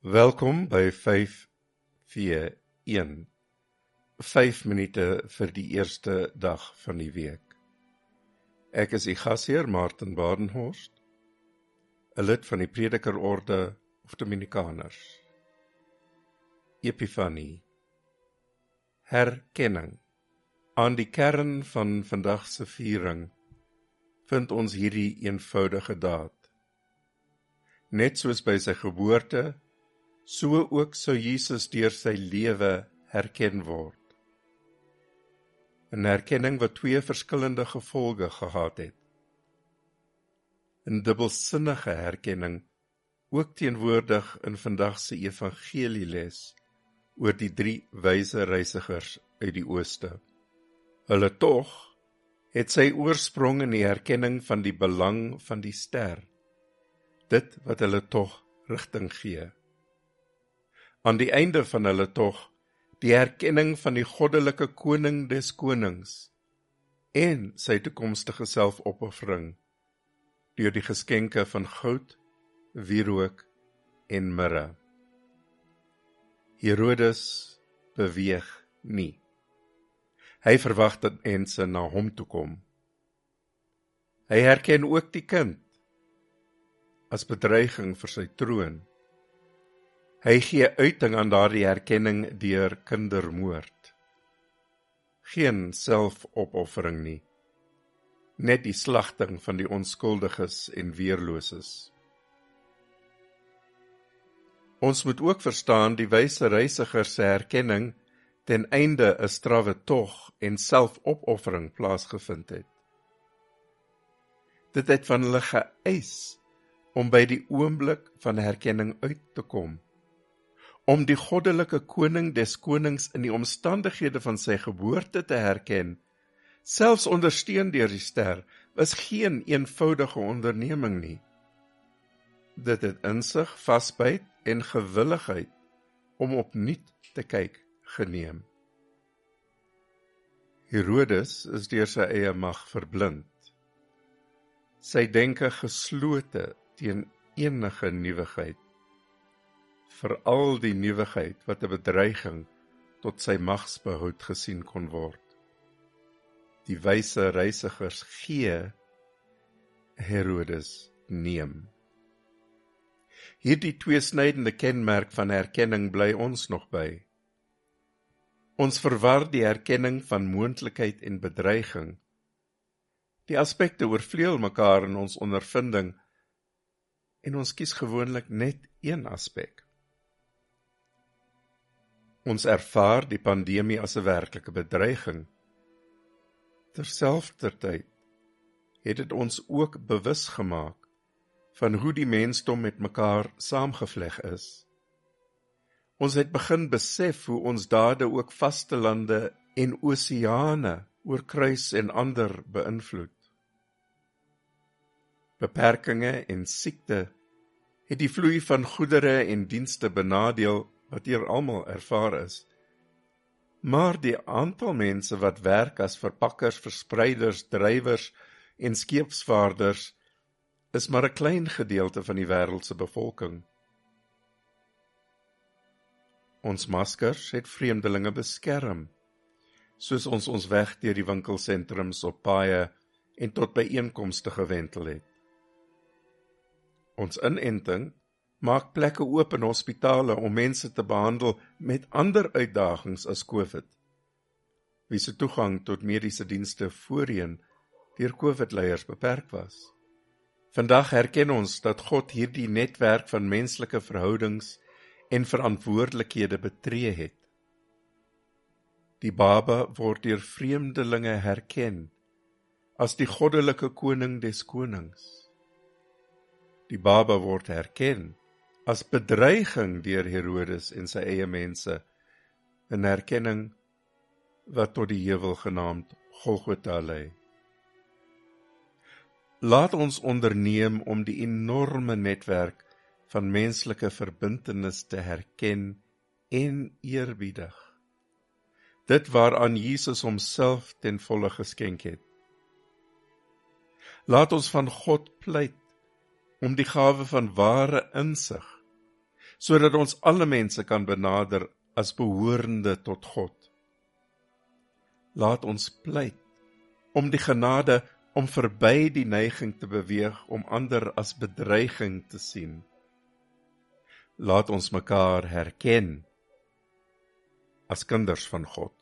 Welkom by 5v1. 5 minute vir die eerste dag van die week. Ek is u gasheer Martin Badenhorst, 'n lid van die Predikerorde of Dominikaners. Epifanie. Herkenning. Aan die kern van vandag se viering vind ons hierdie eenvoudige daad. Net soos by sy geboorte so ook sou Jesus deur sy lewe herken word. 'n Herkenning wat twee verskillende gevolge gehad het. 'n Dubbelsinnige herkenning ook teenwoordig in vandag se evangelieles oor die drie wyse reisigers uit die ooste. Hulle tog het sy oorsprong in die herkenning van die belang van die ster. Dit wat hulle tog rigting gee aan die einde van hulle tog die erkenning van die goddelike koning des konings en sy toekomstige selfopoffering deur die geskenke van goud, wierook en mirre. Herodes beweeg nie. Hy verwag dat mense na hom toe kom. Hy herken ook die kind as bedreiging vir sy troon. Hy gee uiting aan daardie erkenning deur kindermoord. Geen selfopoffering nie. Net die slagting van die onskuldiges en weerloses. Ons moet ook verstaan die wyse reisiger se erkenning ten einde 'n strawwe tog en selfopoffering plaasgevind het. Dit het van hulle geëis om by die oomblik van herkenning uit te kom om die goddelike koning des konings in die omstandighede van sy geboorte te herken, selfs ondersteun deur die ster, was geen eenvoudige onderneming nie. Dit het insig, vasbyt en gewilligheid om opnuut te kyk geneem. Herodes is deur sy eie mag verblind. Sy denke geslote teen enige nuwigheid vir al die nuwigheid wat 'n bedreiging tot sy magsbehoud gesien kon word. Die wyse reisigers gee Herodes neem. Hierdie tweesnydende kenmerk van erkenning bly ons nog by. Ons verwar die erkenning van moontlikheid en bedreiging. Die aspekte oorvleuel mekaar in ons ondervinding en ons kies gewoonlik net een aspek. Ons ervaar die pandemie as 'n werklike bedreiging. Terselfdertyd het dit ons ook bewus gemaak van hoe die mensdom met mekaar saamgevleg is. Ons het begin besef hoe ons dade ook vaste lande en oseane oorkruis en ander beïnvloed. Beperkings en siekte het die vloei van goedere en dienste benadeel wat hier almal ervaar is. Maar die aantal mense wat werk as verpakkers, verspreiders, drywers en skeepsvaarders is maar 'n klein gedeelte van die wêreld se bevolking. Ons maskers het vreemdelinge beskerm, soos ons ons weg deur die winkelsentrums op paaie en tot by einkomste gewentel het. Ons inenting maak plekke oop in hospitale om mense te behandel met ander uitdagings as COVID. Wie se toegang tot mediese dienste voorheen deur COVID-leiers beperk was. Vandag erken ons dat God hierdie netwerk van menslike verhoudings en verantwoordelikhede betree het. Die Baba word deur vreemdelinge herken as die goddelike koning des konings. Die Baba word herken as bedreiging deur Herodes en sy eie mense 'n erkenning wat tot die heuwel genaamd Golgotha lei. Laat ons onderneem om die enorme netwerk van menslike verbintenis te herken en eerbiedig. Dit waaraan Jesus homself ten volle geskenk het. Laat ons van God pleit om die gawe van ware insig sodat ons alle mense kan benader as behoorende tot God. Laat ons pleit om die genade om verby die neiging te beweeg om ander as bedreiging te sien. Laat ons mekaar herken as kinders van God.